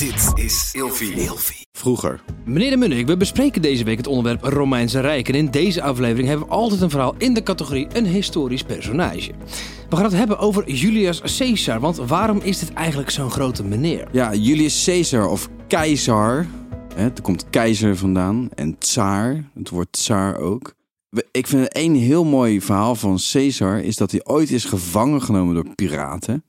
Dit is Ilfie. Vroeger. Meneer de Munnik, we bespreken deze week het onderwerp Romeinse Rijk. En in deze aflevering hebben we altijd een verhaal in de categorie een historisch personage. We gaan het hebben over Julius Caesar, want waarom is dit eigenlijk zo'n grote meneer? Ja, Julius Caesar of keizer. Hè, er komt keizer vandaan. En tsaar. Het woord tsaar ook. Ik vind één heel mooi verhaal van Caesar is dat hij ooit is gevangen genomen door piraten.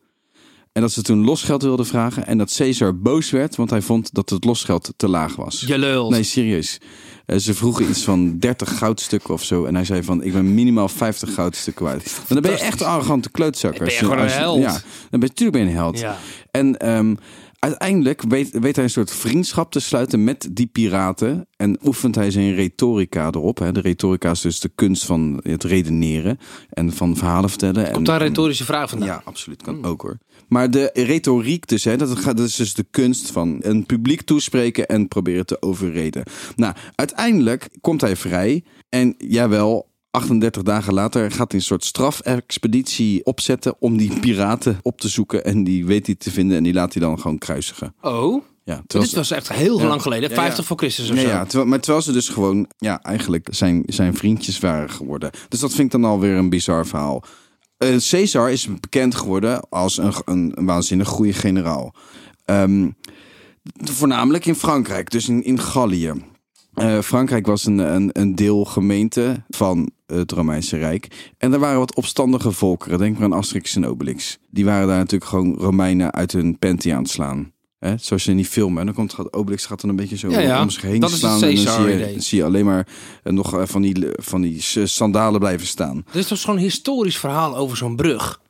En dat ze toen losgeld wilden vragen. En dat Caesar boos werd, want hij vond dat het losgeld te laag was. Je lult. Nee, serieus. Eh, Ze vroegen iets van 30 goudstukken of zo. En hij zei van, ik ben minimaal 50 goudstukken kwijt. Dan ben je echt een arrogante klootzakker. Ben je gewoon een held. Ja, dan ben je, natuurlijk ben je een held. Ja. En ehm, uiteindelijk weet, weet hij een soort vriendschap te sluiten met die piraten. En oefent hij zijn retorica erop. Hè. De retorica is dus de kunst van het redeneren en van verhalen vertellen. Komt en, daar een retorische vraag vandaan? ja, absoluut. Kan ook hoor. Maar de retoriek dus, hè, dat, gaat, dat is dus de kunst van een publiek toespreken en proberen te overreden. Nou, uiteindelijk komt hij vrij. En jawel, 38 dagen later gaat hij een soort strafexpeditie opzetten om die piraten op te zoeken. En die weet hij te vinden en die laat hij dan gewoon kruisigen. Oh, Ja, dit was echt heel Ja. lang geleden. Ja, 50 ja. voor Christus of Nee, zo. ja, terwijl, maar terwijl ze dus gewoon ja, eigenlijk zijn, zijn vriendjes waren geworden. Dus dat vind ik dan alweer een bizar verhaal. Eh, Caesar is bekend geworden als een, een, een waanzinnig goede generaal. Ehm, voornamelijk in Frankrijk, dus in, in Gallië. Eh, Frankrijk was een, een, een deelgemeente van het Romeinse Rijk. En er waren wat opstandige volkeren. Denk maar aan Asterix en Obelix. Die waren daar natuurlijk gewoon Romeinen uit hun panty aan het slaan. Hè? Zoals je in die film, en dan komt gaat Obelix gaat dan een beetje zo Ja, ja. om zich heen Dat slaan. en dan zie je, zie alleen maar eh, nog eh, van die, van die sandalen blijven staan. Dit is toch zo'n historisch verhaal over zo'n brug?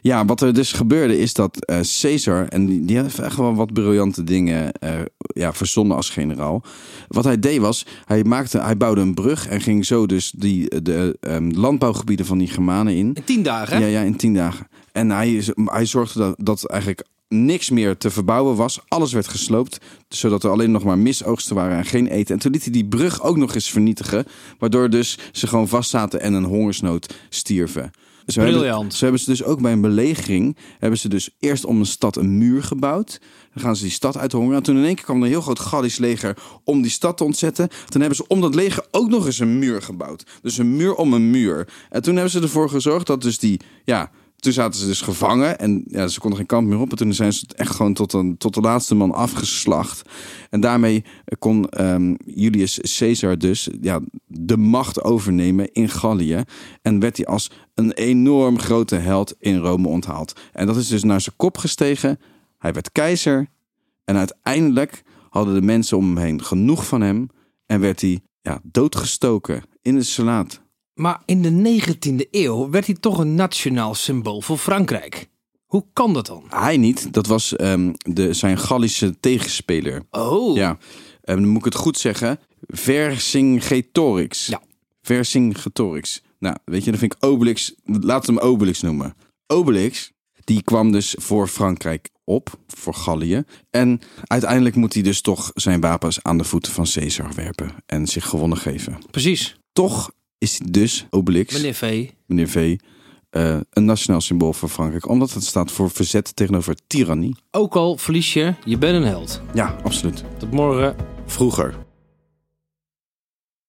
Ja, wat er dus gebeurde is dat eh Caesar, en die, die heeft echt wel wat briljante dingen eh, ja, verzonnen als generaal. Wat hij deed was, hij, maakte, hij bouwde een brug en ging zo dus die, de ehm, landbouwgebieden van die Germanen in. In tien dagen, hè? Ja, ja, in tien dagen. En hij, hij zorgde dat, dat eigenlijk niks meer te verbouwen was. Alles werd gesloopt, zodat er alleen nog maar misoogsten waren en geen eten. En toen liet hij die brug ook nog eens vernietigen, waardoor dus ze gewoon vastzaten en een hongersnood stierven. Zo hebben, Briljant. zo hebben ze dus ook bij een belegering, hebben ze dus eerst om een stad een muur gebouwd. Dan gaan ze die stad uithongeren. En toen in één keer kwam er een heel groot Gallisch leger om die stad te ontzetten. Toen hebben ze om dat leger ook nog eens een muur gebouwd. Dus een muur om een muur. En toen hebben ze ervoor gezorgd dat dus die, ja, toen zaten ze dus gevangen en ja, ze konden geen kant meer op. En toen zijn ze echt gewoon tot, een, tot de laatste man afgeslacht. En daarmee kon ehm, Julius Caesar dus ja, de macht overnemen in Gallië. En werd hij als een enorm grote held in Rome onthaald. En dat is dus naar zijn kop gestegen. Hij werd keizer. En uiteindelijk hadden de mensen om hem heen genoeg van hem. En werd hij ja, doodgestoken in de Senaat. Maar in de 19e eeuw werd hij toch een nationaal symbool voor Frankrijk. Hoe kan dat dan? Hij niet, dat was ehm, de, zijn Gallische tegenspeler. Oh, Ja, en dan moet ik het goed zeggen. Vercingetorix. Ja. Vercingetorix. Nou, weet je, dan vind ik Obelix. Laten we hem Obelix noemen. Obelix, die kwam dus voor Frankrijk op, voor Gallië. En uiteindelijk moet hij dus toch zijn wapens aan de voeten van Caesar werpen. En zich gewonnen geven. precies. Toch is hij dus Obelix, Meneer V. meneer V, eh, een nationaal symbool voor Frankrijk. Omdat het staat voor verzet tegenover tirannie. Ook al verlies je, je bent een held. Ja, absoluut. Tot morgen. Vroeger.